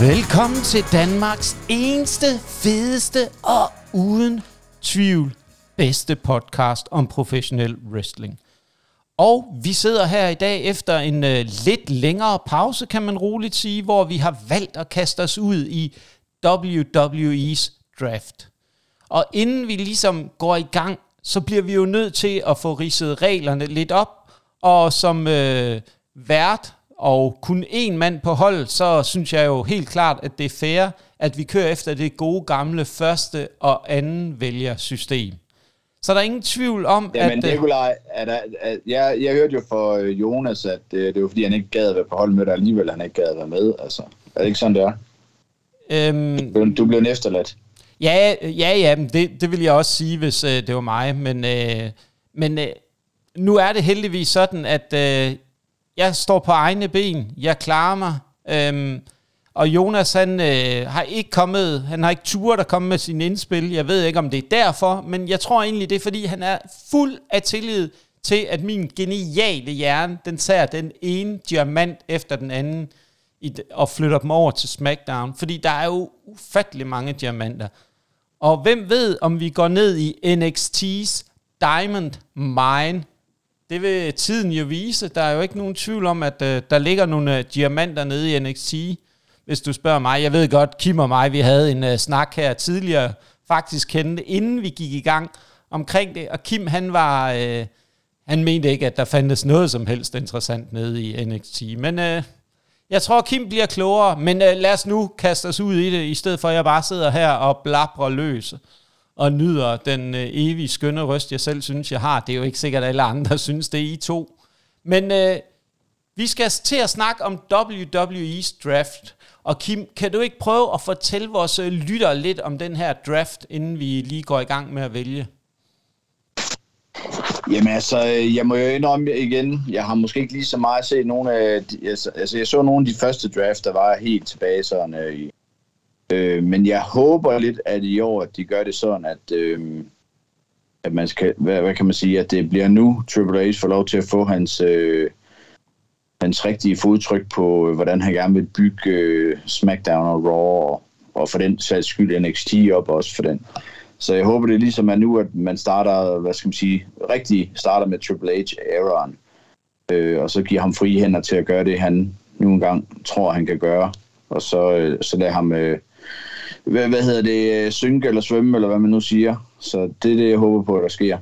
Velkommen til Danmarks eneste, fedeste og uden tvivl bedste podcast om professionel wrestling. Og vi sidder her i dag efter en øh, lidt længere pause, kan man roligt sige, hvor vi har valgt at kaste os ud i WWE's draft. Og inden vi ligesom går i gang, så bliver vi jo nødt til at få ridset reglerne lidt op. Og som øh, vært og kun én mand på hold, så synes jeg jo helt klart, at det er fair, at vi kører efter det gode gamle første og anden vælgersystem. Så der er ingen tvivl om, Jamen, at... øh, Nikolaj, at, at, at, jeg, jeg hørte jo for øh, Jonas, at det, det var fordi, han ikke gad at være på holdmødet, og alligevel han ikke gad at være med. Altså, er det ikke sådan, det er? Øhm, Du, du blev efterladt. Ja, ja, ja, men det, det vil jeg også sige, hvis øh, det var mig. Men, øh, men øh, nu er det heldigvis sådan, at øh, jeg står på egne ben. Jeg klarer mig. Øhm, og Jonas, han øh, har ikke kommet, han har ikke turet at komme med sin indspil. Jeg ved ikke, om det er derfor, men jeg tror egentlig, det er, fordi han er fuld af tillid til, at min geniale hjerne, den tager den ene diamant efter den anden i, og flytter dem over til SmackDown. Fordi der er jo ufattelig mange diamanter. Og hvem ved, om vi går ned i NXT's Diamond Mine. Det vil tiden jo vise. Der er jo ikke nogen tvivl om, at øh, der ligger nogle øh, diamanter nede i NXT, hvis du spørger mig. Jeg ved godt, Kim og mig, vi havde en øh, snak her tidligere, faktisk kendte, inden vi gik i gang omkring det. Og Kim, han var... Øh, han mente ikke, at der fandtes noget som helst interessant nede i NXT. Men øh, jeg tror, Kim bliver klogere, men øh, lad os nu kaste os ud i det, i stedet for at jeg bare sidder her og blabrer løs og nyder den øh, evige skønne røst, jeg selv synes, jeg har. Det er jo ikke sikkert, at alle andre synes, det er I to. Men øh, vi skal til at snakke om WWE's draft. Og Kim, kan du ikke prøve at fortælle vores øh, lyttere lidt om den her draft, inden vi lige går i gang med at vælge? Jamen altså, øh, jeg må jo indrømme igen, jeg har måske ikke lige så meget set nogle af, de, altså altså, jeg så nogle af de første draft, der var helt tilbage sådan øh, i, øh, men jeg håber lidt, at i år, at de gør det sådan, at, øh, at man skal, hvad, hvad kan man sige, at det bliver nu, Triple H får lov til at få hans, øh, hans rigtige fodtryk på, øh, hvordan han gerne vil bygge øh, SmackDown og Raw, og, og for den sags skyld NXT op også for den. Så jeg håber, det er ligesom er nu, at man starter, hvad skal man sige, rigtig starter med Triple H-æraen. Øh, og så giver ham frie hænder til at gøre det, han nu engang tror, han kan gøre. Og så, øh, så lader ham, øh, hvad, hvad hedder det, øh, synke eller svømme, eller hvad man nu siger. Så det er det, jeg håber på, der sker.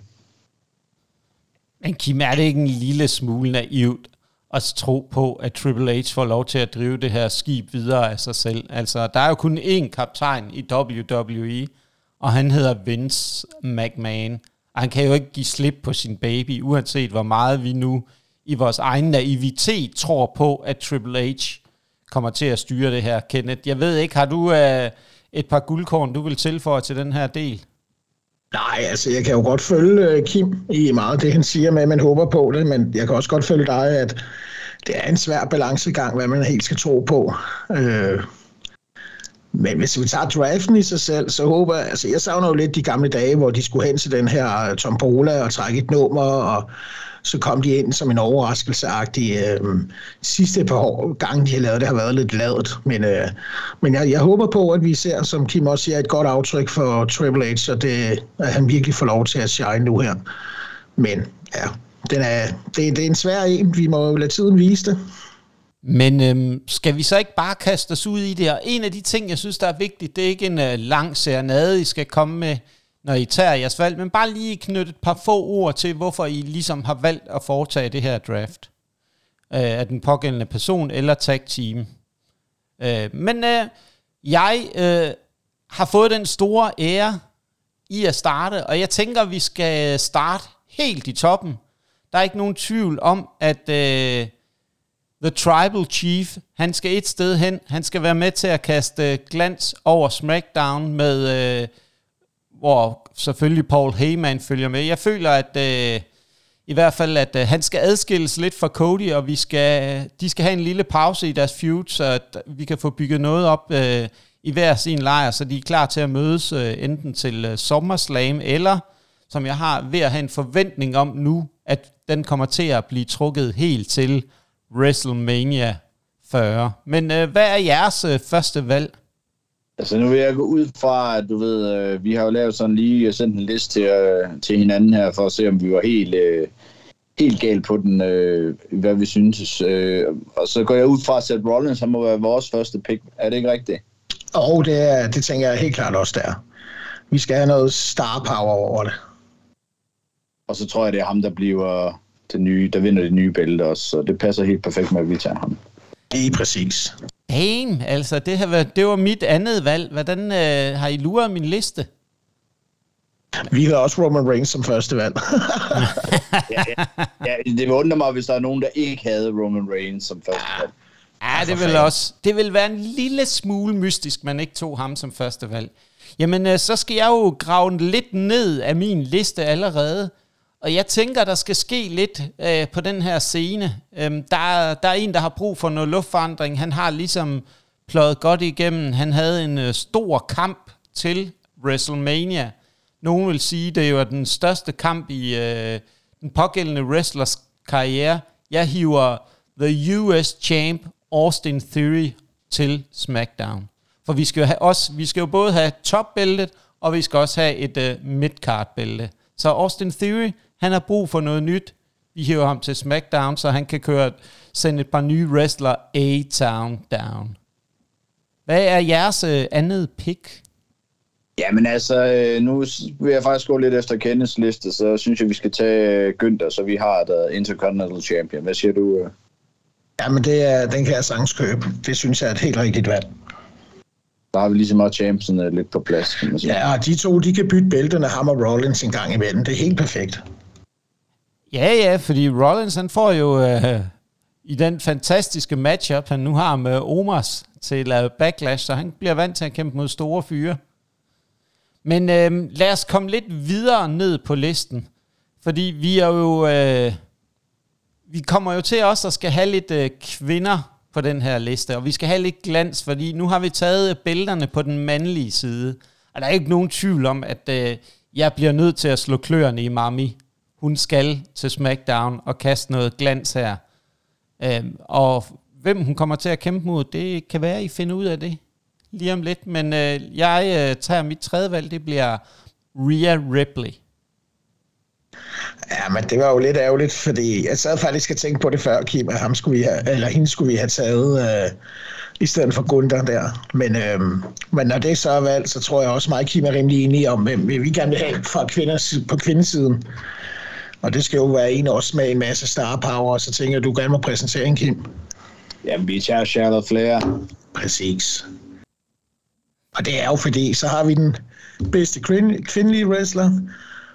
Men Kim, er det ikke en lille smule naivt at tro på, at Triple H får lov til at drive det her skib videre af sig selv? Altså, der er jo kun én kaptajn i WWE, og han hedder Vince McMahon. Og han kan jo ikke give slip på sin baby, uanset hvor meget vi nu i vores egen naivitet tror på, at Triple H kommer til at styre det her, Kenneth. Jeg ved ikke, har du øh, et par guldkorn, du vil tilføje til den her del? Nej, altså jeg kan jo godt følge øh, Kim i meget af det, han siger med, at man håber på det, men jeg kan også godt følge dig, at det er en svær balancegang, hvad man helt skal tro på. Øh, men hvis vi tager draften i sig selv, så håber jeg, altså jeg savner jo lidt de gamle dage, hvor de skulle hen til den her øh, tombola og trække et nummer, og så kom de ind som en overraskelseagtig. Øh, sidste par år, gange de har lavet det, har været lidt lavet. Men, øh, men jeg, jeg håber på, at vi ser, som Kim også siger, et godt aftryk for Triple H, så det, at han virkelig får lov til at shine nu her. Men ja, den er, det, det er en svær en. Vi må jo lade tiden vise det. Men øhm, skal vi så ikke bare kaste os ud i det? Og en af de ting, jeg synes, der er vigtigt, det er ikke en øh, lang serenade, I skal komme med, når I tager jeres valg, men bare lige knytte et par få ord til, hvorfor I ligesom har valgt at foretage det her draft øh, af den pågældende person eller tag team. Øh, men øh, jeg øh, har fået den store ære i at starte, og jeg tænker, vi skal starte helt i toppen. Der er ikke nogen tvivl om, at øh, The Tribal Chief, han skal et sted hen. Han skal være med til at kaste glans over SmackDown med, øh, hvor selvfølgelig Paul Heyman følger med. Jeg føler, at øh, i hvert fald, at øh, han skal adskilles lidt fra Cody, og vi skal, de skal have en lille pause i deres feud, så at vi kan få bygget noget op øh, i hver sin lejr, så de er klar til at mødes øh, enten til øh, SummerSlam, eller som jeg har ved at have en forventning om nu, at den kommer til at blive trukket helt til WrestleMania 40. Men øh, hvad er jeres øh, første valg? Altså nu vil jeg gå ud fra, at du ved, øh, vi har jo lavet sådan lige sendt en liste til, øh, til hinanden her, for at se, om vi var helt, øh, helt galt på den, øh, hvad vi synes. Øh, og så går jeg ud fra, at Seth Rollins han må være vores første pick. Er det ikke rigtigt? Og det, er, det tænker jeg helt klart også der. Vi skal have noget star power over det. Og så tror jeg, det er ham, der bliver det nye, der vinder det nye bælte også. Så det passer helt perfekt med, at vi tager ham. Lige præcis. Damn, altså det, har været, det var mit andet valg. Hvordan øh, har I luret min liste? Vi har også Roman Reigns som første valg. ja, ja, ja, det undre mig, hvis der er nogen, der ikke havde Roman Reigns som første valg. Ja, det vil også. Det vil være en lille smule mystisk, man ikke tog ham som første valg. Jamen, øh, så skal jeg jo grave lidt ned af min liste allerede. Og jeg tænker, der skal ske lidt øh, på den her scene. Øhm, der, der er en, der har brug for noget luftforandring. Han har ligesom pløjet godt igennem. Han havde en øh, stor kamp til WrestleMania. Nogen vil sige, det er den største kamp i øh, den pågældende wrestlers karriere. Jeg hiver The US Champ Austin Theory til SmackDown. For vi skal jo, have også, vi skal jo både have topbæltet, og vi skal også have et øh, midcard-bælte. Så Austin Theory, han har brug for noget nyt. Vi hiver ham til SmackDown, så han kan køre, sende et par nye wrestler A-Town down. Hvad er jeres uh, andet pick? Jamen altså, øh, nu vil jeg faktisk gå lidt efter Kenneths liste, så synes jeg, vi skal tage Günther, så vi har der Intercontinental Champion. Hvad siger du? Jamen, det er, den kan jeg sagtens købe. Det synes jeg er et helt rigtigt valg. Der har vi lige så meget championsen lidt på plads. Kan man sige. Ja, og de to, de kan bytte bælterne, ham og Rollins en gang imellem. Det er helt perfekt. Ja, ja, fordi Rollins, han får jo øh, i den fantastiske matchup, han nu har med Omars til uh, Backlash, så han bliver vant til at kæmpe mod store fyre. Men øh, lad os komme lidt videre ned på listen, fordi vi er jo... Øh, vi kommer jo til også at skal have lidt øh, kvinder på den her liste, og vi skal have lidt glans, fordi nu har vi taget øh, bælterne på den mandlige side, og der er ikke nogen tvivl om, at øh, jeg bliver nødt til at slå kløerne i Mami. Hun skal til SmackDown og kaste noget glans her. Øhm, og hvem hun kommer til at kæmpe mod, det kan være, I finder ud af det lige om lidt. Men øh, jeg øh, tager mit tredje valg, det bliver Rhea Ripley. Ja, men det var jo lidt ærgerligt, fordi jeg sad faktisk og tænkte på det før, Kim, at ham skulle vi have, eller hende skulle vi have taget øh, i stedet for Gunther der. Men, øh, men når det så er valgt, så tror jeg også mig Kim er rimelig enige om, hvem vi gerne vil have fra kvinders, på kvindesiden. Og det skal jo være en også med en masse star power, og så tænker jeg, du gerne må præsentere en, Kim. Jamen, vi tager Charlotte Flair. Præcis. Og det er jo fordi, så har vi den bedste kvindelige wrestler,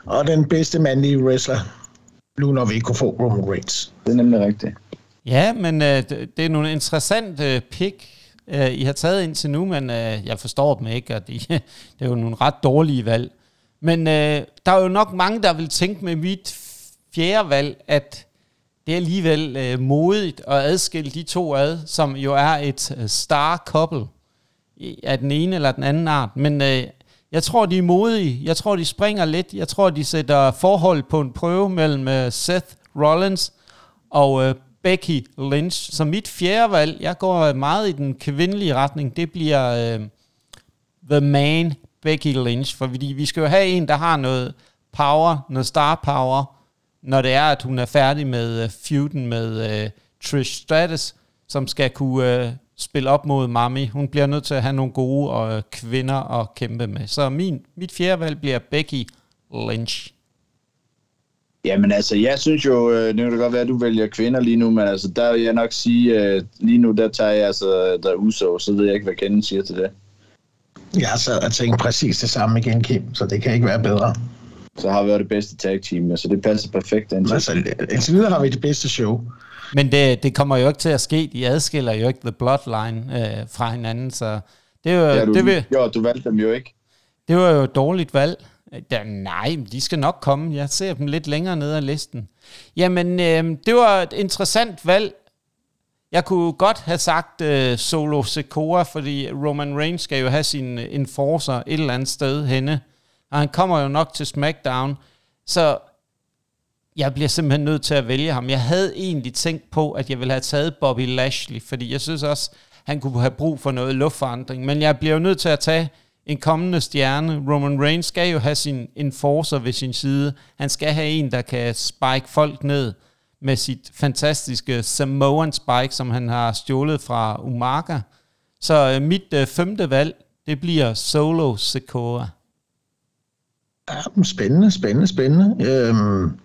og den bedste mandlige wrestler, nu når vi ikke kunne få Roman Reigns. Det er nemlig rigtigt. Ja, men øh, det, er nogle interessante pick, øh, I har taget indtil nu, men øh, jeg forstår dem ikke, og de, det er jo nogle ret dårlige valg. Men øh, der er jo nok mange, der vil tænke med mit fjerde valg, at det er alligevel øh, modigt at adskille de to ad, som jo er et øh, star couple af den ene eller den anden art. Men øh, jeg tror, de er modige. Jeg tror, de springer lidt. Jeg tror, de sætter forhold på en prøve mellem øh, Seth Rollins og øh, Becky Lynch. Så mit fjerde valg, jeg går øh, meget i den kvindelige retning, det bliver øh, The Man, Becky Lynch. For fordi vi skal jo have en, der har noget power, noget star power, når det er, at hun er færdig med uh, feuden med uh, Trish Stratus, som skal kunne uh, spille op mod Mami. Hun bliver nødt til at have nogle gode og, øh, kvinder at kæmpe med. Så min, mit fjerde valg bliver Becky Lynch. Jamen altså, jeg synes jo, øh, det kan godt være, at du vælger kvinder lige nu, men altså, der vil jeg nok sige, at øh, lige nu, der tager jeg altså, der Uso, så ved jeg ikke, hvad Kenneth siger til det. Jeg sad og tænkte præcis det samme igen, Kim, så det kan ikke være bedre. Så har vi jo det bedste tag team, så det passer perfekt. Indtil. Altså, indtil videre har vi det bedste show. Men det, det kommer jo ikke til at ske. De adskiller jo ikke The Bloodline øh, fra hinanden, så det er jo... Ja, du, det vil, jo, du valgte dem jo ikke. Det var jo et dårligt valg. Ja, nej, de skal nok komme. Jeg ser dem lidt længere nede af listen. Jamen, øh, det var et interessant valg. Jeg kunne godt have sagt øh, Solo Secora, fordi Roman Reigns skal jo have sin enforcer et eller andet sted henne. Og han kommer jo nok til SmackDown. Så jeg bliver simpelthen nødt til at vælge ham. Jeg havde egentlig tænkt på, at jeg ville have taget Bobby Lashley, fordi jeg synes også, han kunne have brug for noget luftforandring. Men jeg bliver jo nødt til at tage en kommende stjerne. Roman Reigns skal jo have sin enforcer ved sin side. Han skal have en, der kan spike folk ned med sit fantastiske Samoan spike, som han har stjålet fra Umaga. Så øh, mit øh, femte valg, det bliver Solo Sikoa. Ja, spændende, spændende, spændende. Øhm,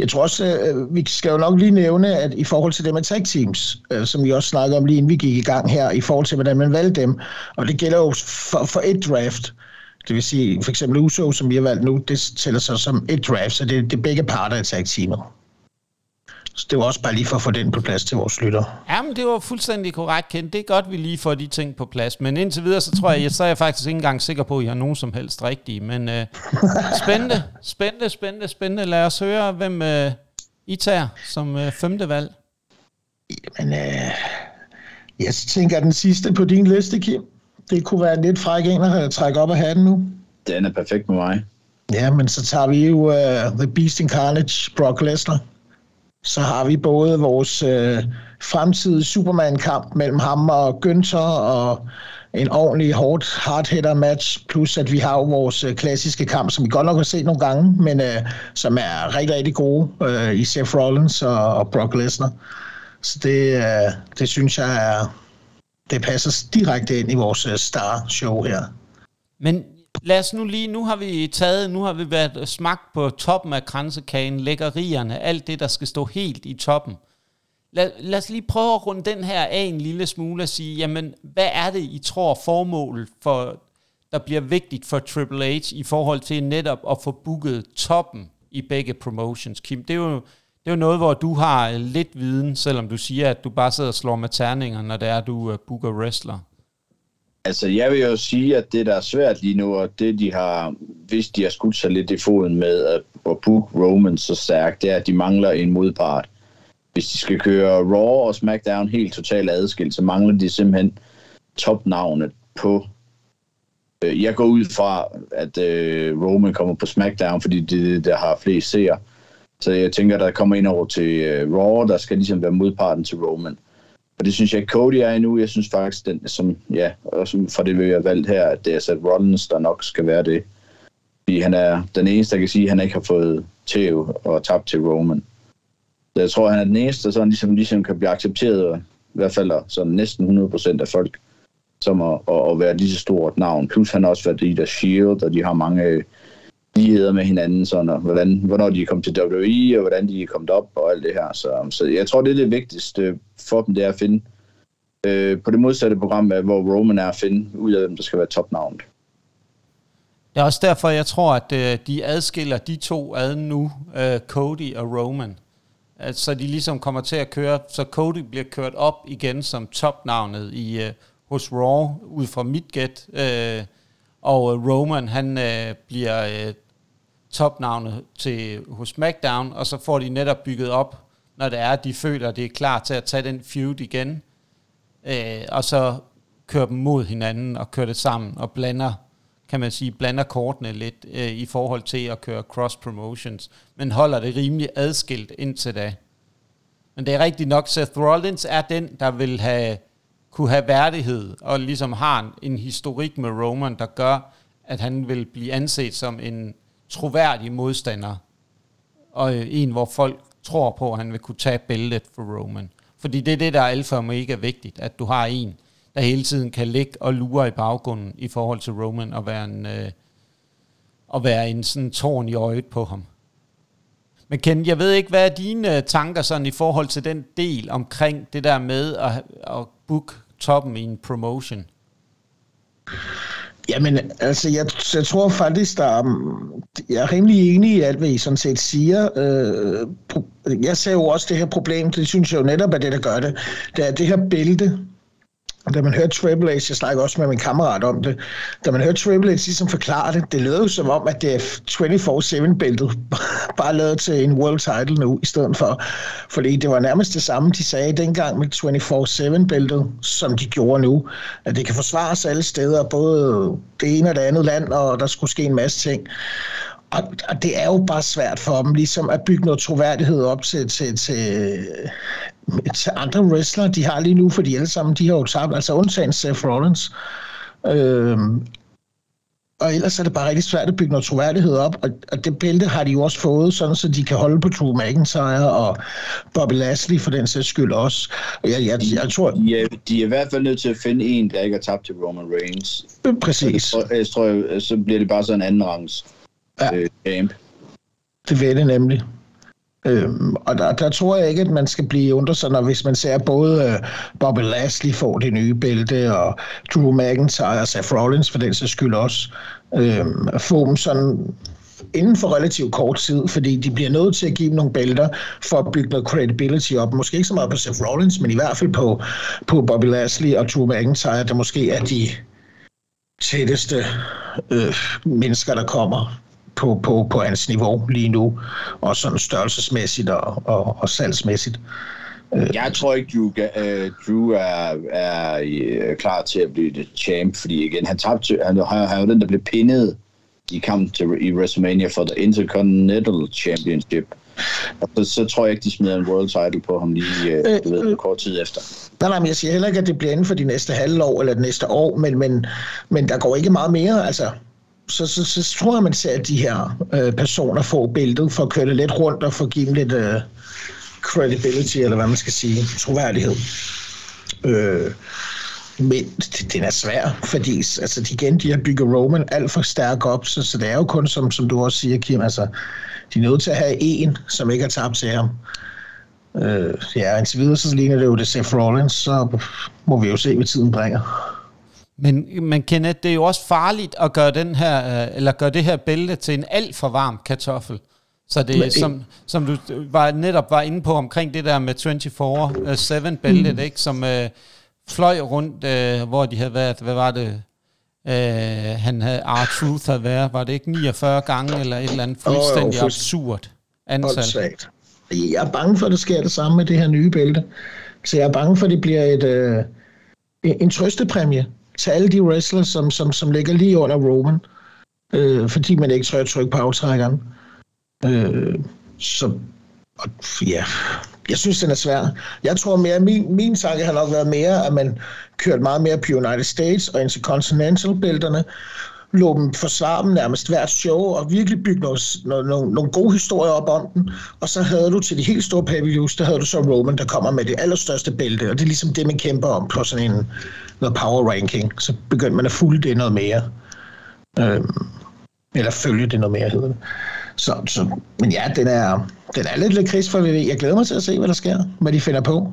jeg tror også, øh, vi skal jo nok lige nævne, at i forhold til det med tag teams, øh, som vi også snakkede om lige inden vi gik i gang her, i forhold til, hvordan man valgte dem, og det gælder jo for, for et draft, det vil sige, for eksempel USO, som vi har valgt nu, det tæller sig som et draft, så det, det er begge parter af tag teamet. Så det var også bare lige for at få den på plads til vores lytter. Jamen, det var fuldstændig korrekt, Ken. Det er godt, vi lige får de ting på plads. Men indtil videre, så tror jeg, jeg så er jeg faktisk ikke engang sikker på, at jeg har nogen som helst rigtige. Men uh, spændende, spændende, spændende, spændende. Lad os høre, hvem uh, I tager som uh, femte valg. Jamen, uh, jeg tænker, den sidste på din liste, Kim, det kunne være en lidt fræk en at trække op af hatten nu. Den er perfekt med mig. Ja, men så tager vi jo uh, The Beast in Carnage, Brock Lesnar så har vi både vores øh, fremtidige Superman-kamp mellem ham og Günther, og en ordentlig hårdt hard match, plus at vi har jo vores øh, klassiske kamp, som vi godt nok har set nogle gange, men øh, som er rigtig, rigtig gode øh, i Seth Rollins og, og Brock Lesnar. Så det, øh, det synes jeg er, det passer direkte ind i vores øh, star-show her. Men lad os nu lige, nu har vi taget, nu har vi været smagt på toppen af kransekagen, lækkerierne, alt det, der skal stå helt i toppen. Lad, lad os lige prøve at runde den her af en lille smule og sige, jamen, hvad er det, I tror formål for, der bliver vigtigt for Triple H i forhold til netop at få booket toppen i begge promotions, Kim? Det er jo, det er jo noget, hvor du har lidt viden, selvom du siger, at du bare sidder og slår med terninger, når det er, at du øh, booker wrestler. Altså, jeg vil jo sige, at det, der er svært lige nu, og det, de har, hvis de har skudt sig lidt i foden med at, at book Roman så stærkt, det er, at de mangler en modpart. Hvis de skal køre Raw og SmackDown helt totalt adskilt, så mangler de simpelthen topnavnet på øh, jeg går ud fra, at øh, Roman kommer på SmackDown, fordi det er der har flest seere. Så jeg tænker, der kommer ind over til øh, Raw, der skal ligesom være modparten til Roman. Og det synes jeg Cody er endnu. Jeg synes faktisk, den, som, ja, også fra det, vi har valgt her, at det er Seth Rollins, der nok skal være det. Fordi han er den eneste, der kan sige, at han ikke har fået tæv og tabt til Roman. Så jeg tror, han er den eneste, der sådan ligesom, ligesom kan blive accepteret, i hvert fald sådan næsten 100% af folk, som at, at, at være lige så stort navn. Plus han har også været i der Shield, og de har mange ligheder med hinanden, sådan, og hvordan, hvornår de kom til WWE, og hvordan de er kommet op, og alt det her. Så, så jeg tror, det er det vigtigste øh, for dem, det er at finde øh, på det modsatte program, hvor Roman er at finde ud af, hvem der skal være topnavnet. Det er også derfor, jeg tror, at øh, de adskiller de to ad nu, øh, Cody og Roman. At, så de ligesom kommer til at køre, så Cody bliver kørt op igen som topnavnet i, øh, hos Raw, ud fra mit gæt. Øh, og øh, Roman, han øh, bliver øh, topnavnet til, hos SmackDown, og så får de netop bygget op, når det er, at de føler, at det er klar til at tage den feud igen, øh, og så kører dem mod hinanden og kører det sammen og blander, kan man sige, blander kortene lidt øh, i forhold til at køre cross promotions, men holder det rimelig adskilt indtil da. Men det er rigtigt nok, Seth Rollins er den, der vil have kunne have værdighed, og ligesom har en, en historik med Roman, der gør, at han vil blive anset som en troværdig modstander, og øh, en, hvor folk tror på, at han vil kunne tage bæltet for Roman. Fordi det er det, der er alfa og mega vigtigt, at du har en, der hele tiden kan ligge og lure i baggrunden i forhold til Roman, og være en, øh, og være en sådan tårn i øjet på ham. Men Ken, jeg ved ikke, hvad er dine øh, tanker sådan i forhold til den del omkring det der med at, at book toppen i en promotion? Jamen, altså, jeg, jeg tror faktisk, der er, jeg er rimelig enig i alt, hvad I sådan set siger. Øh, jeg ser jo også det her problem, det synes jeg jo netop er det, der gør det. Det er det her bælte, da man hørte Triple H, jeg snakker også med min kammerat om det, da man hørte Triple H ligesom forklare det, det lød jo som om, at det er 24-7-bæltet, bare lavet til en world title nu, i stedet for, fordi det var nærmest det samme, de sagde dengang med 24-7-bæltet, som de gjorde nu, at det kan forsvares alle steder, både det ene og det andet land, og der skulle ske en masse ting. Og, og det er jo bare svært for dem ligesom at bygge noget troværdighed op til, til, til andre wrestlere, de har lige nu, for de alle sammen, de har jo tabt, altså undtagen Seth Rollins. Øhm, og ellers er det bare rigtig svært at bygge noget troværdighed op, og, og det bælte har de jo også fået, sådan så de kan holde på Drew McIntyre og Bobby Lashley for den sags skyld også. Og jeg, jeg, jeg tror... De er, de er i hvert fald nødt til at finde en, der ikke har tabt til Roman Reigns. Præcis. Så, jeg tror, så bliver det bare sådan en anden rangs ja. øh, champ. Det vil det nemlig. Øhm, og der, der tror jeg ikke, at man skal blive under sig, når hvis man ser både øh, Bobby Lashley få det nye bælte, og Drew McIntyre og Seth Rollins for den sags skyld også, øhm, få dem sådan inden for relativt kort tid, fordi de bliver nødt til at give dem nogle bælter for at bygge noget credibility op. Måske ikke så meget på Seth Rollins, men i hvert fald på, på Bobby Lashley og Drew McIntyre, der måske er de tætteste øh, mennesker, der kommer på, på, på hans niveau lige nu, og sådan størrelsesmæssigt og, og, og salgsmæssigt. Øh, Jeg tror ikke, Drew, uh, Drew er, er uh, klar til at blive champ, fordi igen, han tabte, han har jo den, der blev pinnet i kampen til, i WrestleMania for The Intercontinental Championship. Så, så tror jeg ikke, de smider en world title på ham lige øh, ved, kort tid efter. Nej, nej, men jeg siger heller ikke, at det bliver inden for de næste halvår eller det næste år, men, men, men der går ikke meget mere. Altså, så, så, så, tror jeg, man ser, at de her øh, personer får billedet for at køre det lidt rundt og få give dem lidt øh, credibility, eller hvad man skal sige, troværdighed. Øh, men den er svær, fordi altså, igen, de har bygget Roman alt for stærk op, så, så det er jo kun, som, som du også siger, Kim, altså, de er nødt til at have en, som ikke har tabt til ham. Øh, ja, indtil videre, så ligner det jo det Seth Rollins, så må vi jo se, hvad tiden bringer. Men, men Kenneth, det er jo også farligt at gøre, den her, øh, eller gøre det her bælte til en alt for varm kartoffel. Så det er, som, som du var, netop var inde på omkring det der med 24-7 bæltet, mm. ikke, som øh, fløj rundt, øh, hvor de havde været, hvad var det, øh, han havde, R-Truth havde været, var det ikke 49 gange, eller et eller andet fuldstændig oh, jo, absurd antal? Jeg er bange for, at det sker det samme med det her nye bælte. Så jeg er bange for, at det bliver et, øh, en trøstepræmie til alle de wrestlers, som, som, som ligger lige under Roman, øh, fordi man ikke tør at trykke på aftrækkeren. Øh, så og, ja, jeg synes, den er svær. Jeg tror mere, min, min tanke har nok været mere, at man kørte meget mere på United States og Intercontinental-bælterne, lå dem forsvare dem nærmest hvert show, og virkelig bygge nogle, nogle, nogle gode historier op om den. Og så havde du til de helt store pay der havde du så Roman, der kommer med det allerstørste bælte, og det er ligesom det, man kæmper om på sådan en noget power ranking. Så begyndte man at fulde det noget mere. Øhm, eller følge det noget mere, hedder det. Så, så, men ja, den er, den er lidt lidt for VV. Jeg glæder mig til at se, hvad der sker, hvad de finder på.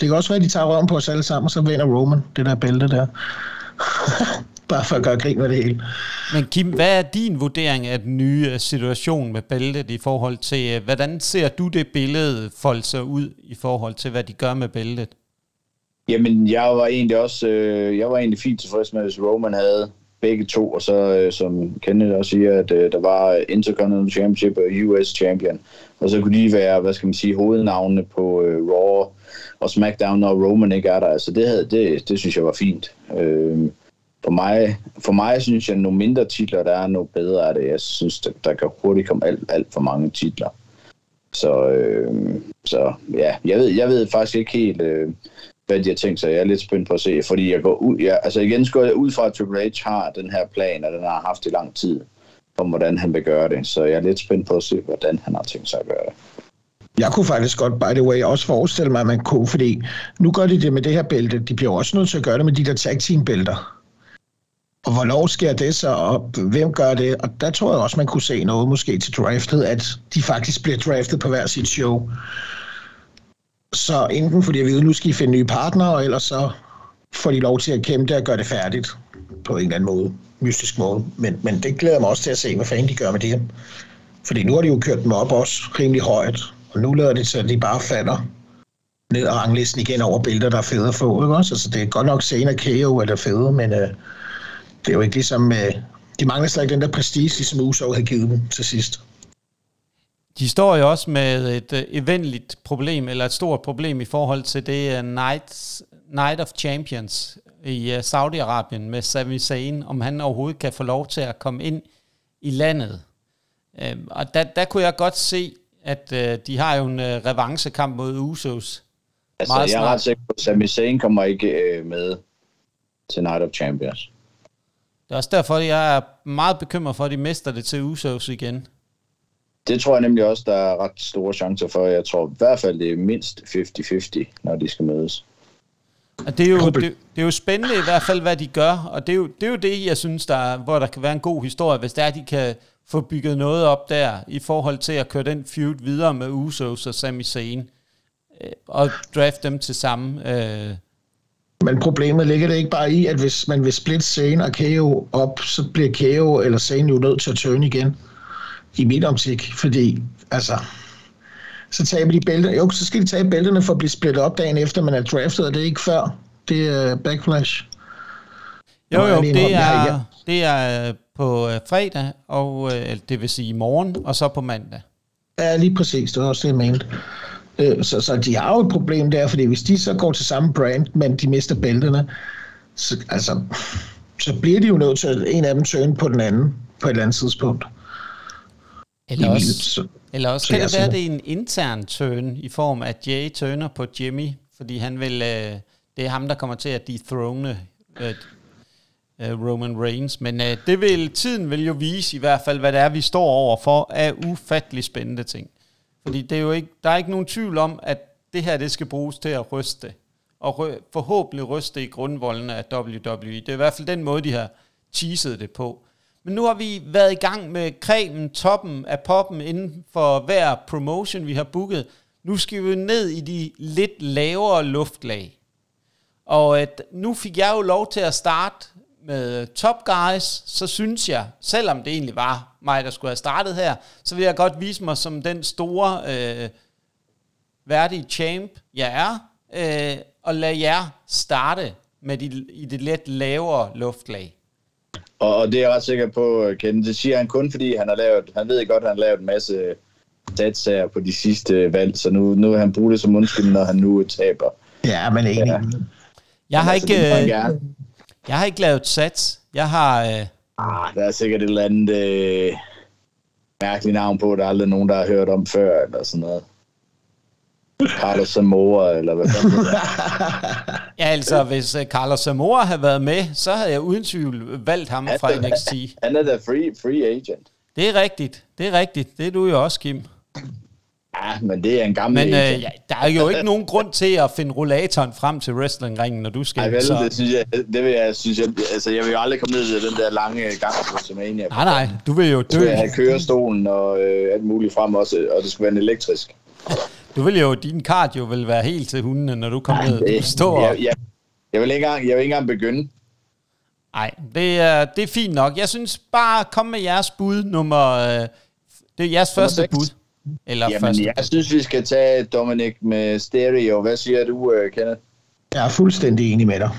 Det kan også være, at de tager røven på os alle sammen, og så vinder Roman det der bælte der. Bare for at gøre grin med det hele. Men Kim, hvad er din vurdering af den nye øh, situation med bæltet i forhold til, øh, hvordan ser du det billede folde sig ud i forhold til, hvad de gør med bæltet? Jamen, jeg var egentlig også, øh, jeg var egentlig fint tilfreds med, hvis Roman havde begge to, og så øh, som Kenneth også siger, at øh, der var Intercontinental Championship og US Champion, og så kunne de være, hvad skal man sige, hovednavnene på øh, Raw og SmackDown, når Roman ikke er der. Altså det, havde, det, det synes jeg var fint. Øh, for mig, for mig synes jeg, at nogle mindre titler, der er noget bedre af det. Jeg synes, der, der kan hurtigt komme alt, alt for mange titler. Så, øh, så ja, jeg ved, jeg ved faktisk ikke helt, øh, hvad de har tænkt sig. Jeg er lidt spændt på at se, fordi jeg går ud, ja, altså igen går jeg ud fra, at Triple H har den her plan, og den har haft i lang tid, om hvordan han vil gøre det. Så jeg er lidt spændt på at se, hvordan han har tænkt sig at gøre det. Jeg kunne faktisk godt, by the way, også forestille mig, at man kunne, fordi nu gør de det med det her bælte. De bliver også nødt til at gøre det med de der tag team bælter. Og hvornår sker det så, og hvem gør det? Og der tror jeg også, man kunne se noget måske til draftet, at de faktisk bliver draftet på hver sit show. Så enten fordi jeg ved, nu skal I finde nye partnere, og ellers så får de lov til at kæmpe og gøre det færdigt på en eller anden måde, mystisk måde. Men, men det glæder mig også til at se, hvad fanden de gør med det her. Fordi nu har de jo kørt dem op også rimelig højt, og nu lader det til, at de bare falder ned ad ranglisten igen over billeder, der er fede at få. Ikke også? Altså, det er godt nok senere KO eller fede, men øh, det er jo ikke ligesom... Øh, de mangler slet ikke den der prestige, ligesom Uso havde givet dem til sidst. De står jo også med et uh, eventligt problem, eller et stort problem i forhold til det uh, Night, Night of Champions i uh, Saudi-Arabien med Sami Zayn, om han overhovedet kan få lov til at komme ind i landet. Øh, og der, der kunne jeg godt se, at øh, de har jo en øh, revancekamp mod Usos. Altså, jeg er ret sikker på, at Sami Zayn kommer ikke øh, med til Night of Champions. Det er også derfor, jeg er meget bekymret for, at de mister det til Usos igen. Det tror jeg nemlig også, der er ret store chancer for. Jeg tror i hvert fald, det er mindst 50-50, når de skal mødes. Og det er, jo, det, det er jo spændende i hvert fald, hvad de gør, og det er jo det, er jo det jeg synes, der er, hvor der kan være en god historie, hvis der er, de kan få bygget noget op der, i forhold til at køre den feud videre med Usos og Sami Zayn, øh, og draft dem til samme. Øh. Men problemet ligger det ikke bare i, at hvis man vil splitte Zayn og KO op, så bliver KO eller Zayn jo nødt til at turn igen, i mit optik, fordi altså, så taber de bælterne. Jo, så skal de tage bælterne for at blive splittet op dagen efter, man er draftet, og det er ikke før. Det er Backlash. Jo, jo, det er, det er på øh, fredag, og øh, det vil sige i morgen, og så på mandag. Ja, lige præcis. Det var også det, jeg mente. Øh, så, så de har jo et problem der, fordi hvis de så går til samme brand, men de mister bælterne, så, altså, så bliver de jo nødt til at en af dem turn på den anden på et eller andet tidspunkt. Eller også, så, eller også kan det være, at det er en intern turn i form af Jay turner på Jimmy, fordi han vil, øh, det er ham, der kommer til at dethrone øh, øh, Roman Reigns. Men øh, det vil, tiden vil jo vise i hvert fald, hvad det er, vi står over for af ufattelig spændende ting. Fordi det er jo ikke, der er ikke nogen tvivl om, at det her det skal bruges til at ryste. Og rø- forhåbentlig ryste i grundvoldene af WWE. Det er i hvert fald den måde, de har teaset det på. Men nu har vi været i gang med cremen, toppen af poppen inden for hver promotion, vi har booket. Nu skal vi ned i de lidt lavere luftlag. Og at nu fik jeg jo lov til at starte med Top Guys, så synes jeg, selvom det egentlig var mig, der skulle have startet her, så vil jeg godt vise mig som den store øh, værdige champ, jeg er, øh, og lade jer starte med de, i det lidt lavere luftlag. Og, og det er jeg ret sikker på, Ken. Det siger han kun, fordi han har lavet, han ved godt, at han har lavet en masse satsager på de sidste valg, så nu, nu han bruge det som undskyld, når han nu taber. Ja, men ikke. Ja. Jeg har altså, ikke, jeg har ikke lavet sats. Jeg har... Øh... Ah, der er sikkert et eller andet øh, mærkeligt navn på, der er aldrig nogen, der har hørt om før, eller sådan noget. Carlos Zamora, eller hvad Ja, altså, hvis uh, Carlos Zamora havde været med, så havde jeg uden tvivl valgt ham han, fra NXT. Han er da free, free agent. Det er rigtigt. Det er rigtigt. Det er du jo også, Kim. Ja, men det er en gammel Men øh, ja, der er jo ikke nogen grund til at finde rollatoren frem til wrestlingringen, når du skal. Nej, vel, så... det synes jeg, det vil jeg, synes jeg, altså jeg vil jo aldrig komme ned til den der lange gang på WrestleMania. Nej, nej, du vil jo dø. Du vil have kørestolen og øh, alt muligt frem også, og det skulle være en elektrisk. Du vil jo, din cardio vil være helt til hundene, når du kommer ned. Du står jeg, jeg, jeg, vil ikke engang, jeg vil ikke engang begynde. Nej, det er, det er fint nok. Jeg synes bare, kom med jeres bud nummer... Øh, det er jeres første 6. bud. Eller Jamen, første. jeg synes, vi skal tage Dominic med stereo. Hvad siger du, uh, Kenneth? Jeg er fuldstændig enig med dig.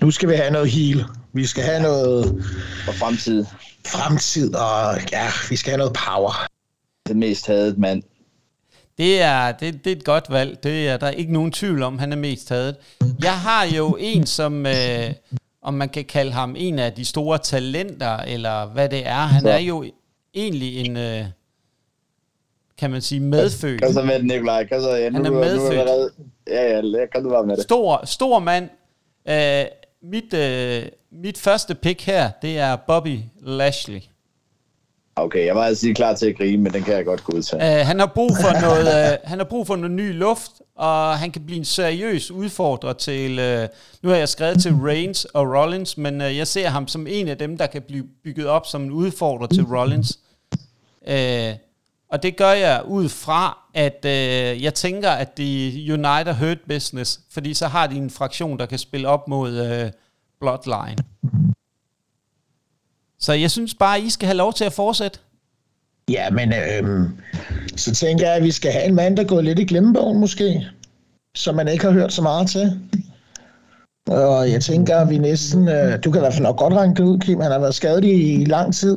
Nu skal vi have noget heal. Vi skal have noget... Og fremtid. Fremtid, og ja, vi skal have noget power. Det mest hadet mand. Det er, det, det er et godt valg. Det er der er ikke nogen tvivl om, han er mest hadet. Jeg har jo en, som... Øh, om man kan kalde ham en af de store talenter, eller hvad det er. Han er jo egentlig en... Øh, kan man sige, medfødt. Kom så med det, Nikolaj. Kom så, ja, nu, Han er medfødt. Nu ja, ja, kan du bare med det. Stor, stor mand. Uh, mit, uh, mit første pick her, det er Bobby Lashley. Okay, jeg var altså klar til at grine, men den kan jeg godt godtage. Uh, han har brug for noget, uh, han har brug for noget ny luft, og han kan blive en seriøs udfordrer til, uh, nu har jeg skrevet til Reigns og Rollins, men uh, jeg ser ham som en af dem, der kan blive bygget op som en udfordrer til Rollins. Uh, og det gør jeg ud fra, at øh, jeg tænker, at de United Hurt Business, fordi så har de en fraktion, der kan spille op mod øh, Bloodline. Så jeg synes bare, at I skal have lov til at fortsætte. Ja, men øh, så tænker jeg, at vi skal have en mand, der går lidt i glemmebogen måske, som man ikke har hørt så meget til. Og jeg tænker, at vi næsten... Øh, du kan i hvert fald nok godt ranke det ud, Kim. Han har været skadet i, i lang tid.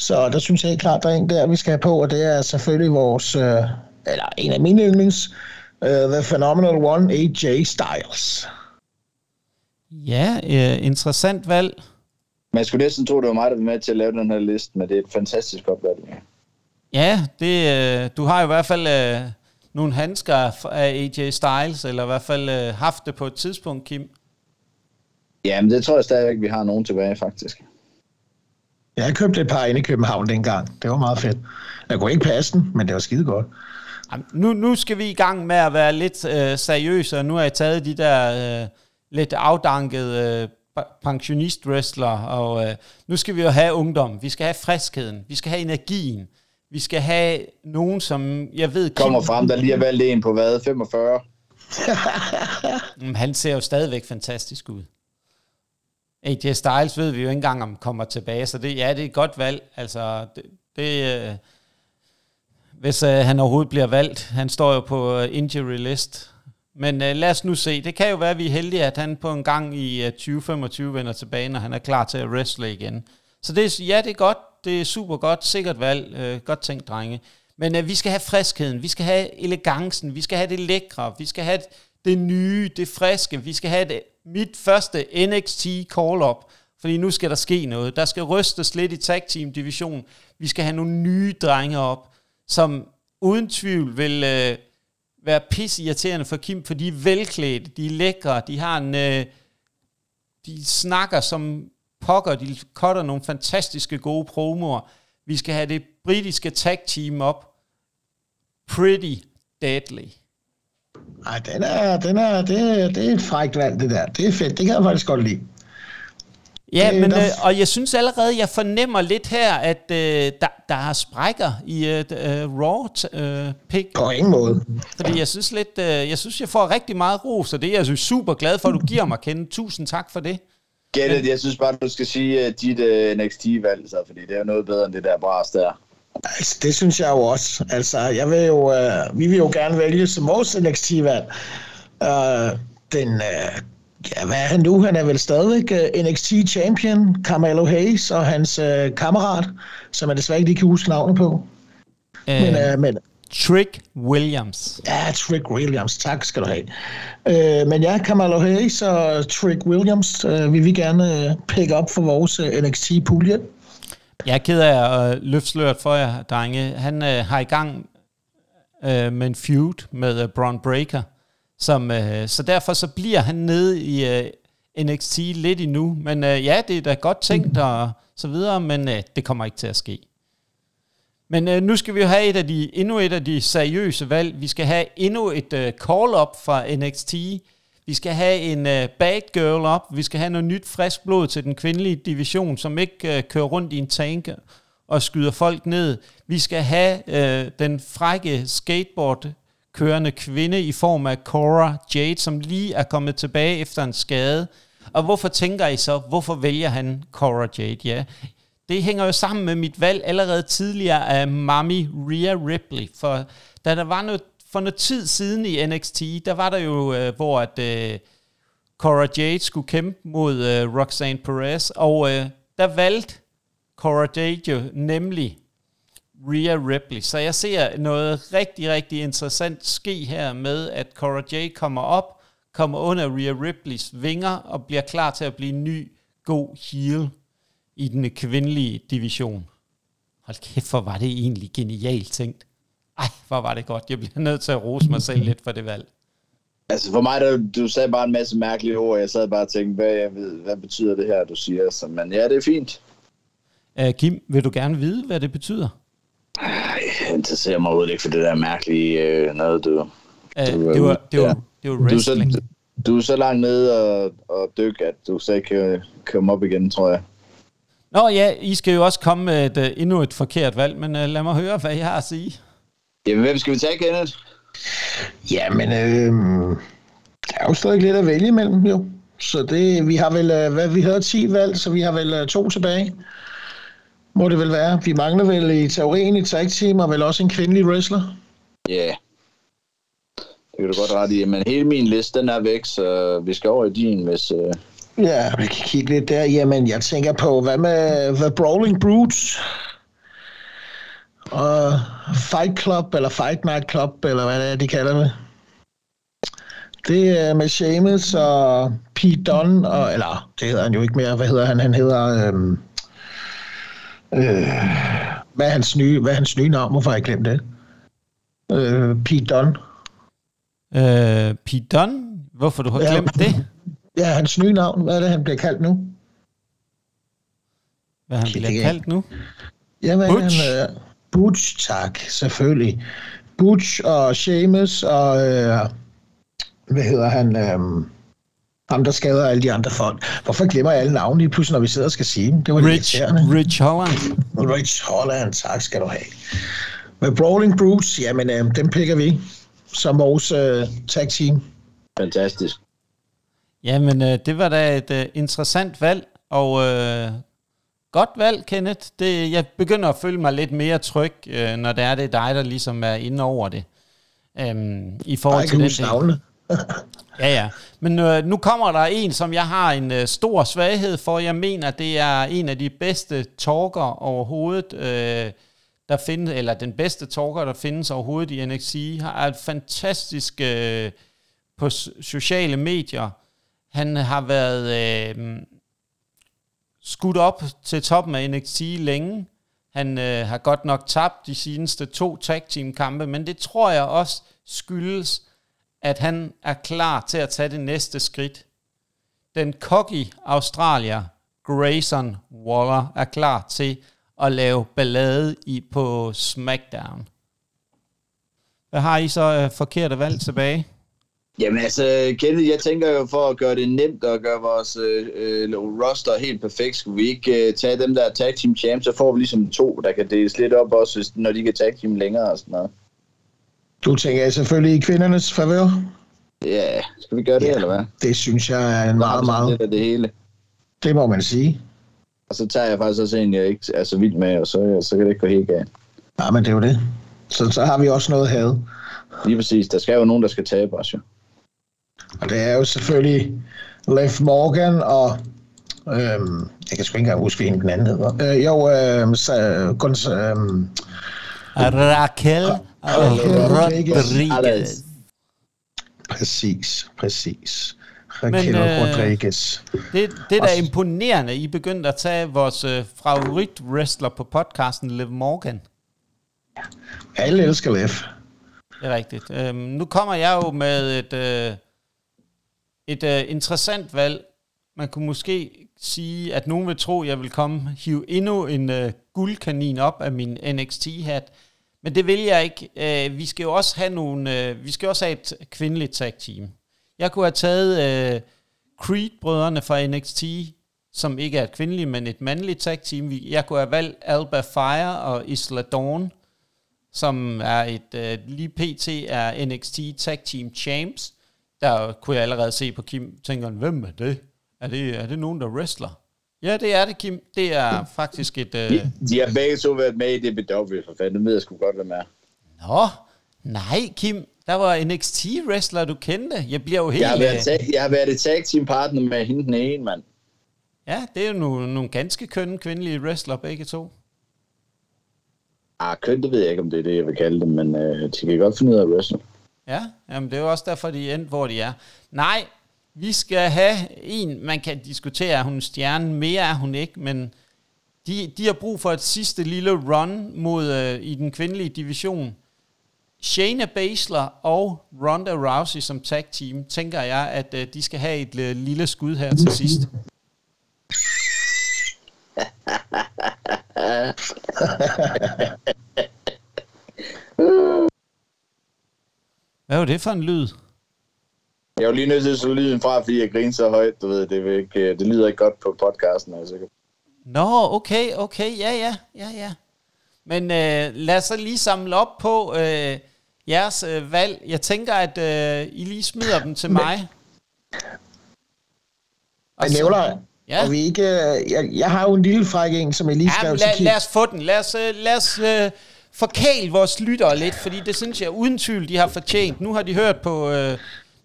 Så der synes jeg helt klart, der er en der, vi skal have på, og det er selvfølgelig vores, øh, eller en af mine yndlings, uh, The Phenomenal One, AJ Styles. Ja, øh, interessant valg. Man skulle næsten tro, det var mig, der var med til at lave den her liste, men det er et fantastisk opvalg. Ja, ja det, øh, du har i hvert fald øh, nogle handsker af AJ Styles, eller i hvert fald øh, haft det på et tidspunkt, Kim. Ja, men det tror jeg stadigvæk, vi har nogen tilbage, faktisk. Jeg købte et par inde i København dengang. Det var meget fedt. Jeg kunne ikke passe den, men det var skide godt. Nu, nu skal vi i gang med at være lidt øh, seriøse, og nu har jeg taget de der øh, lidt afdankede øh, pensionist-wrestler, og øh, nu skal vi jo have ungdom. Vi skal have friskheden. Vi skal have energien. Vi skal have nogen, som jeg ved... Kommer frem, der lige har valgt en på hvad? 45? Han ser jo stadigvæk fantastisk ud. AJ Styles ved vi jo ikke engang, om kommer tilbage, så det, ja, det er et godt valg. Altså, det, det øh, hvis øh, han overhovedet bliver valgt. Han står jo på øh, injury list. Men øh, lad os nu se. Det kan jo være, at vi er heldige, at han på en gang i øh, 2025 vender tilbage, når han er klar til at wrestle igen. Så det ja, det er godt. Det er super godt. Sikkert valg. Øh, godt tænkt, drenge. Men øh, vi skal have friskheden. Vi skal have elegancen. Vi skal have det lækre. Vi skal have det, det nye, det friske. Vi skal have det, mit første NXT call-up. Fordi nu skal der ske noget. Der skal rystes lidt i tag team division. Vi skal have nogle nye drenge op som uden tvivl vil øh, være pissirriterende for Kim, for de er velklædte, de er lækre, de har en... Øh, de snakker som pokker, de cutter nogle fantastiske gode promoer. Vi skal have det britiske tag team op. Pretty deadly. Ej, den er, den er, det, det er et frækt valg, det der. Det er fedt, det kan jeg faktisk godt lide. Ja, men, øh, og jeg synes allerede, jeg fornemmer lidt her, at øh, der, der er sprækker i et øh, raw øh, pick. På ingen måde. Fordi jeg synes lidt, øh, jeg synes, jeg får rigtig meget ros, og det er jeg synes, super glad for, at du giver mig, kende. Tusind tak for det. It. Jeg synes bare, du skal sige uh, dit uh, NXT-valg, så, fordi det er noget bedre end det der bras der. Altså, det synes jeg jo også. Altså, jeg vil jo, uh, vi vil jo gerne vælge som vores NXT-valg. Uh, den, uh, Ja, hvad er han nu? Han er vel stadigvæk uh, øh, NXT champion, Carmelo Hayes og hans uh, kammerat, som jeg desværre ikke lige kan huske navnet på. Uh, men, uh, men, Trick Williams. Ja, Trick Williams. Tak skal du have. Uh, men ja, Carmelo Hayes og Trick Williams uh, vil vi gerne uh, pick up for vores uh, NXT-pulje. Jeg er ked af at øh, løfte sløret for jer, drenge. Han øh, har i gang øh, med en feud med øh, Braun Breaker. Som, øh, så derfor så bliver han nede i øh, NXT lidt endnu. Men øh, ja, det er da godt tænkt og så videre, men øh, det kommer ikke til at ske. Men øh, nu skal vi jo have et af de, endnu et af de seriøse valg. Vi skal have endnu et øh, call-up fra NXT. Vi skal have en øh, bad girl op. Vi skal have noget nyt frisk blod til den kvindelige division, som ikke øh, kører rundt i en tank og skyder folk ned. Vi skal have øh, den frække skateboard kørende kvinde i form af Cora Jade, som lige er kommet tilbage efter en skade. Og hvorfor tænker I så, hvorfor vælger han Cora Jade? Ja, det hænger jo sammen med mit valg allerede tidligere af Mami Rhea Ripley. For da der var noget, for noget tid siden i NXT, der var der jo, øh, hvor at øh, Cora Jade skulle kæmpe mod øh, Roxanne Perez, og øh, der valgte Cora Jade jo nemlig Rhea Ripley. Så jeg ser noget rigtig, rigtig interessant ske her med, at Cora Jade kommer op, kommer under Rhea Ripleys vinger og bliver klar til at blive en ny, god heel i den kvindelige division. Hold kæft, hvor var det egentlig genialt tænkt. Ej, hvor var det godt. Jeg bliver nødt til at rose mig selv lidt for det valg. Altså for mig, der, du sagde bare en masse mærkelige ord, jeg sad bare og tænkte, hvad, jeg ved, hvad betyder det her, du siger? Så, men ja, det er fint. Uh, Kim, vil du gerne vide, hvad det betyder? Jeg interesserer mig overhovedet ikke for det der mærkelige øh, noget, du... Uh, du det, var, det, var, ja. det var wrestling. Du er, så, du er så langt nede og, og dyk, at du så ikke kan komme op igen, tror jeg. Nå ja, I skal jo også komme med et, endnu et forkert valg, men uh, lad mig høre, hvad I har at sige. Jamen, hvem skal vi tage, Kenneth? Jamen, øh, der er jo stadig lidt at vælge imellem, jo. Så det, vi har vel, uh, hvad, vi havde 10 valg, så vi har vel uh, to tilbage må det vel være. Vi mangler vel i teorien i tag team, og vel også en kvindelig wrestler. Ja, yeah. det kan du godt rette i. Men hele min liste, den er væk, så vi skal over i din, hvis... Uh... Ja, vi kan kigge lidt der. Jamen, jeg tænker på, hvad med The Brawling Brutes? Og Fight Club, eller Fight Night Club, eller hvad det er, de kalder det. Det er med Seamus og Pete Dunne, og, eller det hedder han jo ikke mere, hvad hedder han? Han hedder... Øhm, øh, hvad, er hans nye, hvad er hans nye navn? Hvorfor har jeg glemt det? Øh, Pete Dunne. Øh, Pete Dunne? Hvorfor du har Ja. glemt det? Ja, hans nye navn. Hvad er det, han bliver kaldt nu? Hvad han bliver kaldt nu? Jamen, Butch. Han, øh, Butch, tak, selvfølgelig. Butch og Seamus og, øh, hvad hedder han, øh, ham der skader alle de andre folk. Hvorfor glemmer jeg alle navne lige pludselig, når vi sidder og skal sige dem? Det var Rich. Rich Holland. Rich Holland, tak skal du have. Med Brawling Brutes, jamen øh, dem picker vi som vores øh, tag team. Fantastisk. Jamen, øh, det var da et øh, interessant valg, og øh, godt valg, Kenneth. Det, jeg begynder at føle mig lidt mere tryg, øh, når det er det dig, der ligesom er inde over det. Øhm, I forhold til den. Ja, ja. Men øh, nu kommer der en, som jeg har en øh, stor svaghed for. Jeg mener, det er en af de bedste talker overhovedet, øh, der findes, eller den bedste talker, der findes overhovedet i NXT. Har et fantastisk øh, på sociale medier. Han har været øh, skudt op til toppen af NXT længe. Han øh, har godt nok tabt de seneste to tag team kampe, men det tror jeg også skyldes, at han er klar til at tage det næste skridt. Den cocky Australier, Grayson Waller, er klar til at lave ballade i på SmackDown. Hvad har I så øh, forkerte valg tilbage? Jamen altså, Kenneth, jeg tænker jo for at gøre det nemt og gøre vores øh, øh, roster helt perfekt, skulle vi ikke øh, tage dem der tag team champs, så får vi ligesom to, der kan deles lidt op også, hvis, når de kan tag team længere og sådan noget. Du tænker selvfølgelig i kvindernes favør. Ja, skal vi gøre det, Ja. eller hvad? Det synes jeg er en meget, meget... Af det hele. Det må man sige. Og så tager jeg faktisk også en, jeg ikke er så vild med, og så, så kan det ikke gå helt galt. Ja, men det er jo det. Så, så har vi også noget had. Lige præcis. Der skal jo nogen, der skal tabe os, jo. Og det er jo selvfølgelig Leif Morgan og... Øhm, jeg kan sgu ikke engang huske, hende den anden hedder. Øh, jo, øhm, så, Guns, øhm, Raquel Rodriguez. Præcis, præcis. Raquel Men, øh, øh, Rodriguez. Det, det der er imponerende, I begyndte at tage vores øh, favorit wrestler på podcasten, Liv Morgan. Alle elsker Leif. Det er rigtigt. Øhm, nu kommer jeg jo med et, øh, et uh, interessant valg. Man kunne måske sige, at nogen vil tro, at jeg vil komme hive endnu en uh, guldkanin op af min NXT-hat. Men det vil jeg ikke. Uh, vi skal jo også have nogle, uh, vi skal også have et kvindeligt tag team. Jeg kunne have taget uh, Creed-brødrene fra NXT, som ikke er et kvindeligt, men et mandligt tag team. Jeg kunne have valgt Alba Fire og Isla Dawn som er et, uh, lige pt. er NXT Tag Team Champs. Der kunne jeg allerede se på Kim, tænker hvem er det? Er det, er det nogen, der wrestler? Ja, det er det, Kim. Det er faktisk et... Øh... De, de har begge to været med i DBW, for fanden. Det ved jeg sgu godt, hvem er. Nå, nej, Kim. Der var NXT-wrestler, du kendte. Jeg bliver jo helt... Jeg har været, øh, tag, jeg har været et tag team partner med hende den ene, mand. ja, det er jo nogle, nogle ganske kønne kvindelige wrestler, begge to. Ah, køn, det ved jeg ikke, om det er det, jeg vil kalde dem, men øh, de kan godt finde ud af at wrestle. Ja, jamen det er jo også derfor, de er endt, hvor de er. Nej, vi skal have en, man kan diskutere, er hun en stjerne, mere er hun ikke, men de, de har brug for et sidste lille run mod øh, i den kvindelige division. Shayna Baszler og Ronda Rousey som tag team, tænker jeg, at øh, de skal have et øh, lille skud her til sidst. Hvad var det for en lyd? Jeg var lige nødt til at slå lyden fra, fordi jeg griner så højt, du ved, det, ikke, øh, det lyder ikke godt på podcasten, altså. Nå, okay, okay, ja, ja, ja, ja. Men øh, lad os så lige samle op på øh, jeres øh, valg. Jeg tænker, at øh, I lige smider dem til mig. Og så- nævler, Ja. og vi ikke, øh, jeg, jeg har jo en lille fræk en, som jeg lige Ja, skrev til lad, Kim. lad os få den. Lad os, øh, lad os øh, forkæle vores lyttere lidt, fordi det synes jeg uden tvivl, de har fortjent. Nu har de hørt på... Øh,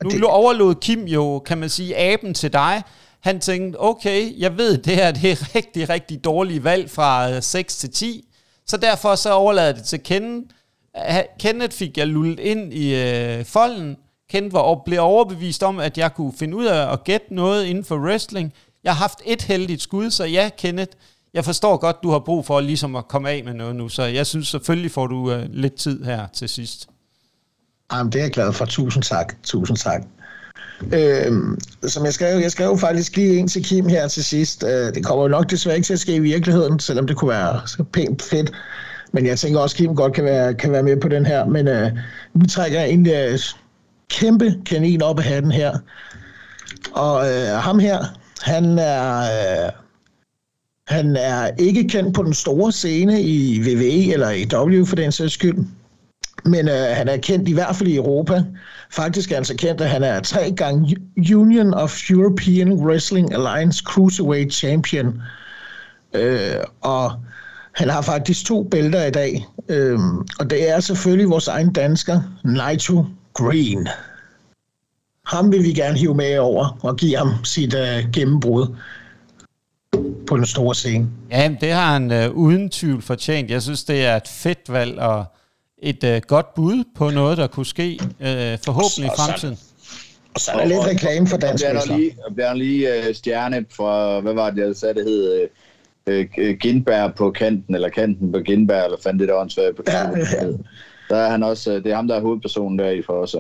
nu det- overlod Kim jo, kan man sige, aben til dig. Han tænkte, okay, jeg ved, det her det er rigtig, rigtig dårlige valg fra øh, 6 til 10. Så derfor så overlader det til Kenneth. Kenneth fik jeg lullet ind i øh, folden. Kenneth var, blev overbevist om, at jeg kunne finde ud af at gætte noget inden for wrestling. Jeg har haft et heldigt skud, så ja, Kenneth, jeg forstår godt, du har brug for ligesom at komme af med noget nu, så jeg synes selvfølgelig får du uh, lidt tid her til sidst. Jamen, det er jeg glad for. Tusind tak. Tusind tak. Øhm, som jeg skrev, jeg skrev faktisk lige en til Kim her til sidst. Øh, det kommer jo nok desværre ikke til at ske i virkeligheden, selvom det kunne være så pænt fedt. Men jeg tænker også, at Kim godt kan være, kan være med på den her. Men øh, vi trækker en øh, kæmpe kanin op af hatten her. Og øh, ham her, han er... Øh, han er ikke kendt på den store scene i WWE eller i W for den sags skyld. Men øh, han er kendt i hvert fald i Europa. Faktisk er han så kendt, at han er tre gange Union of European Wrestling Alliance Cruiserweight Champion. Øh, og han har faktisk to bælter i dag. Øh, og det er selvfølgelig vores egen dansker, Nigel Green. Ham vil vi gerne hive med over og give ham sit øh, gennembrud på den store scene. Ja, det har han øh, uden tvivl fortjent. Jeg synes, det er et fedt valg og et øh, godt bud på noget, der kunne ske øh, forhåbentlig i fremtiden. Og så er der lidt reklame for dansk Og lige, bliver lige uh, stjerne fra, hvad var det, jeg sagde, det hed, uh, Gindberg på kanten, eller kanten på Gindberg, eller fandt det der åndssvagt på kanten. Ja, ja. Der er han også, det er ham, der er hovedpersonen der i for os.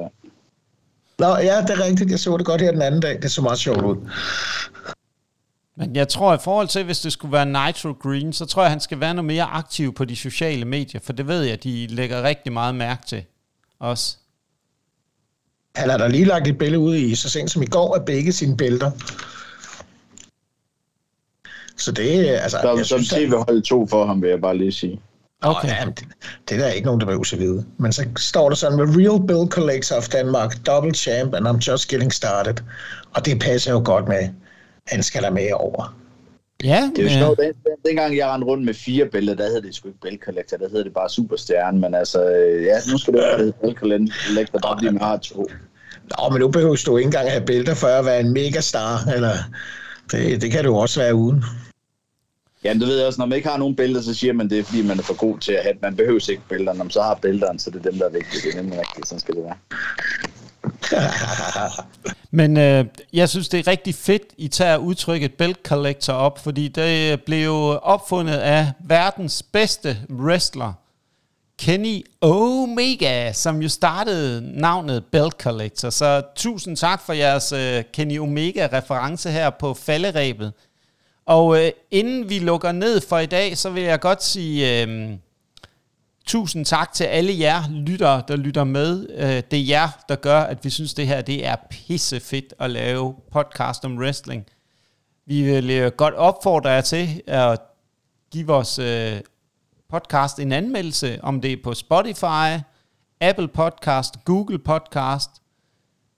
Nå, ja, det er rigtigt. Jeg så det godt her den anden dag. Det så meget sjovt ud. Men jeg tror, i forhold til, hvis det skulle være Nitro Green, så tror jeg, han skal være noget mere aktiv på de sociale medier, for det ved jeg, de lægger rigtig meget mærke til også. Han har da lige lagt et billede ud i, så sent som i går, af begge sine bælter. Så det er, altså... Som, som tv-hold to for ham, vil jeg bare lige sige. Okay. ja, det, det er der ikke nogen, der behøver at vide. Men så står der sådan, med Real Bill Collector of Denmark, double champ, and I'm just getting started. Og det passer jo godt med han skal der med over. Ja, det er jo sjovt. Den, den, dengang jeg rendte rundt med fire billeder, der hed det sgu ikke Bell Collector, der hed det bare Superstjerne, men altså, øh, ja, nu skal det være Bell Collector, bare fordi man har to. Nå, men nu behøver du ikke engang have billeder for at være en megastar, eller det, det kan du også være uden. Ja, det ved jeg også, når man ikke har nogen billeder, så siger man det, fordi man er for god til at have Man behøver ikke billeder, når man så har billederne, så det er dem, der er vigtige. Det er nemlig rigtigt, sådan skal det være. Men øh, jeg synes, det er rigtig fedt, I tager udtrykket belt collector op, fordi det øh, blev opfundet af verdens bedste wrestler, Kenny Omega, som jo startede navnet Belt Collector. Så tusind tak for jeres øh, Kenny Omega-reference her på falderæbet. Og øh, inden vi lukker ned for i dag, så vil jeg godt sige... Øh, Tusind tak til alle jer lyttere, der lytter med. Øh, det er jer, der gør, at vi synes, det her det er pisse fedt at lave podcast om wrestling. Vi vil øh, godt opfordre jer til at give vores øh, podcast en anmeldelse, om det er på Spotify, Apple Podcast, Google Podcast,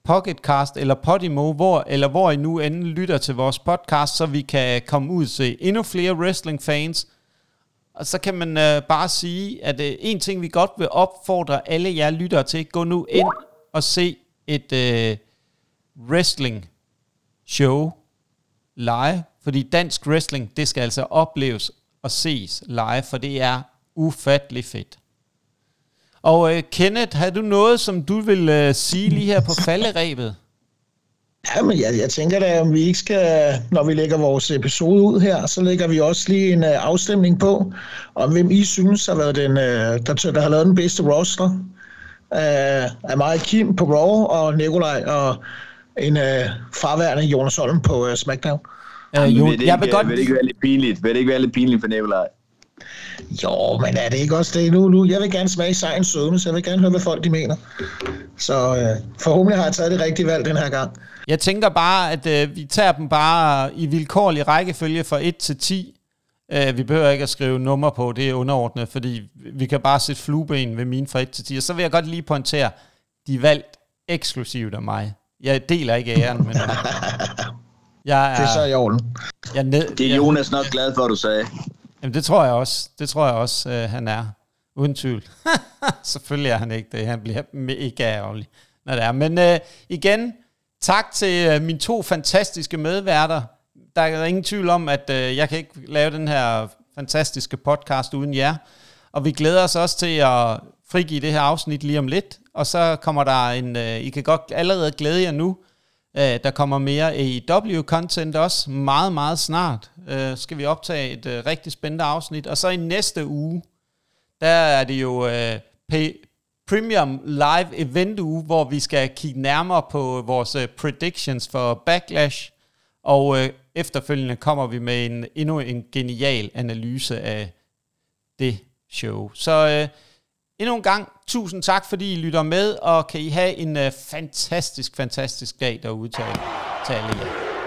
Pocketcast eller Podimo, hvor, eller hvor I nu end lytter til vores podcast, så vi kan komme ud til endnu flere wrestling fans – og så kan man øh, bare sige, at øh, en ting, vi godt vil opfordre alle jer lyttere til, gå nu ind og se et øh, wrestling show live. Fordi dansk wrestling, det skal altså opleves og ses live, for det er ufattelig fedt. Og øh, Kenneth, har du noget, som du vil øh, sige lige her på falderæbet? Ja, men jeg, jeg tænker da, om vi ikke skal, når vi lægger vores episode ud her, så lægger vi også lige en uh, afstemning på, om hvem I synes har været den, uh, der, der har lavet den bedste roster. Uh, af mig Kim på Raw og Nikolaj og en uh, fraværende Jonas Holm på uh, SmackDown. Uh, jo, vil det jeg vil godt... Vil det ikke være lidt pinligt? Vil det ikke være lidt pinligt for Nikolaj? Jo, men er det ikke også det nu? nu jeg vil gerne smage sejren sødme, så jeg vil gerne høre, hvad folk de mener. Så uh, forhåbentlig har jeg taget det rigtige valg den her gang. Jeg tænker bare, at øh, vi tager dem bare i vilkårlig rækkefølge fra 1 til 10. Øh, vi behøver ikke at skrive nummer på, det er underordnet, fordi vi kan bare sætte flueben ved mine fra 1 til 10. Og så vil jeg godt lige pointere, de er valgt eksklusivt af mig. Jeg deler ikke æren, men... jeg er, det er så i orden. Jeg ned, det er Jonas nok glad for, at du sagde. Jamen, det tror jeg også. Det tror jeg også, øh, han er. Uden tvivl. Selvfølgelig er han ikke det. Han bliver mega ærgerlig, når det er. Men øh, igen, Tak til øh, mine to fantastiske medværter. Der er ingen tvivl om, at øh, jeg kan ikke lave den her fantastiske podcast uden jer. Og vi glæder os også til at frigive det her afsnit lige om lidt. Og så kommer der en, uh, I kan godt allerede glæde jer nu, øh, der kommer mere AEW-content også meget, meget snart. Uh, skal vi optage et rigtig spændende afsnit. Og så i næste uge, der er det jo uh, Premium Live Event uge, hvor vi skal kigge nærmere på vores øh, predictions for Backlash. Og øh, efterfølgende kommer vi med en endnu en genial analyse af det show. Så øh, endnu en gang, tusind tak, fordi I lytter med, og kan I have en øh, fantastisk, fantastisk dag derude til, til alle jer.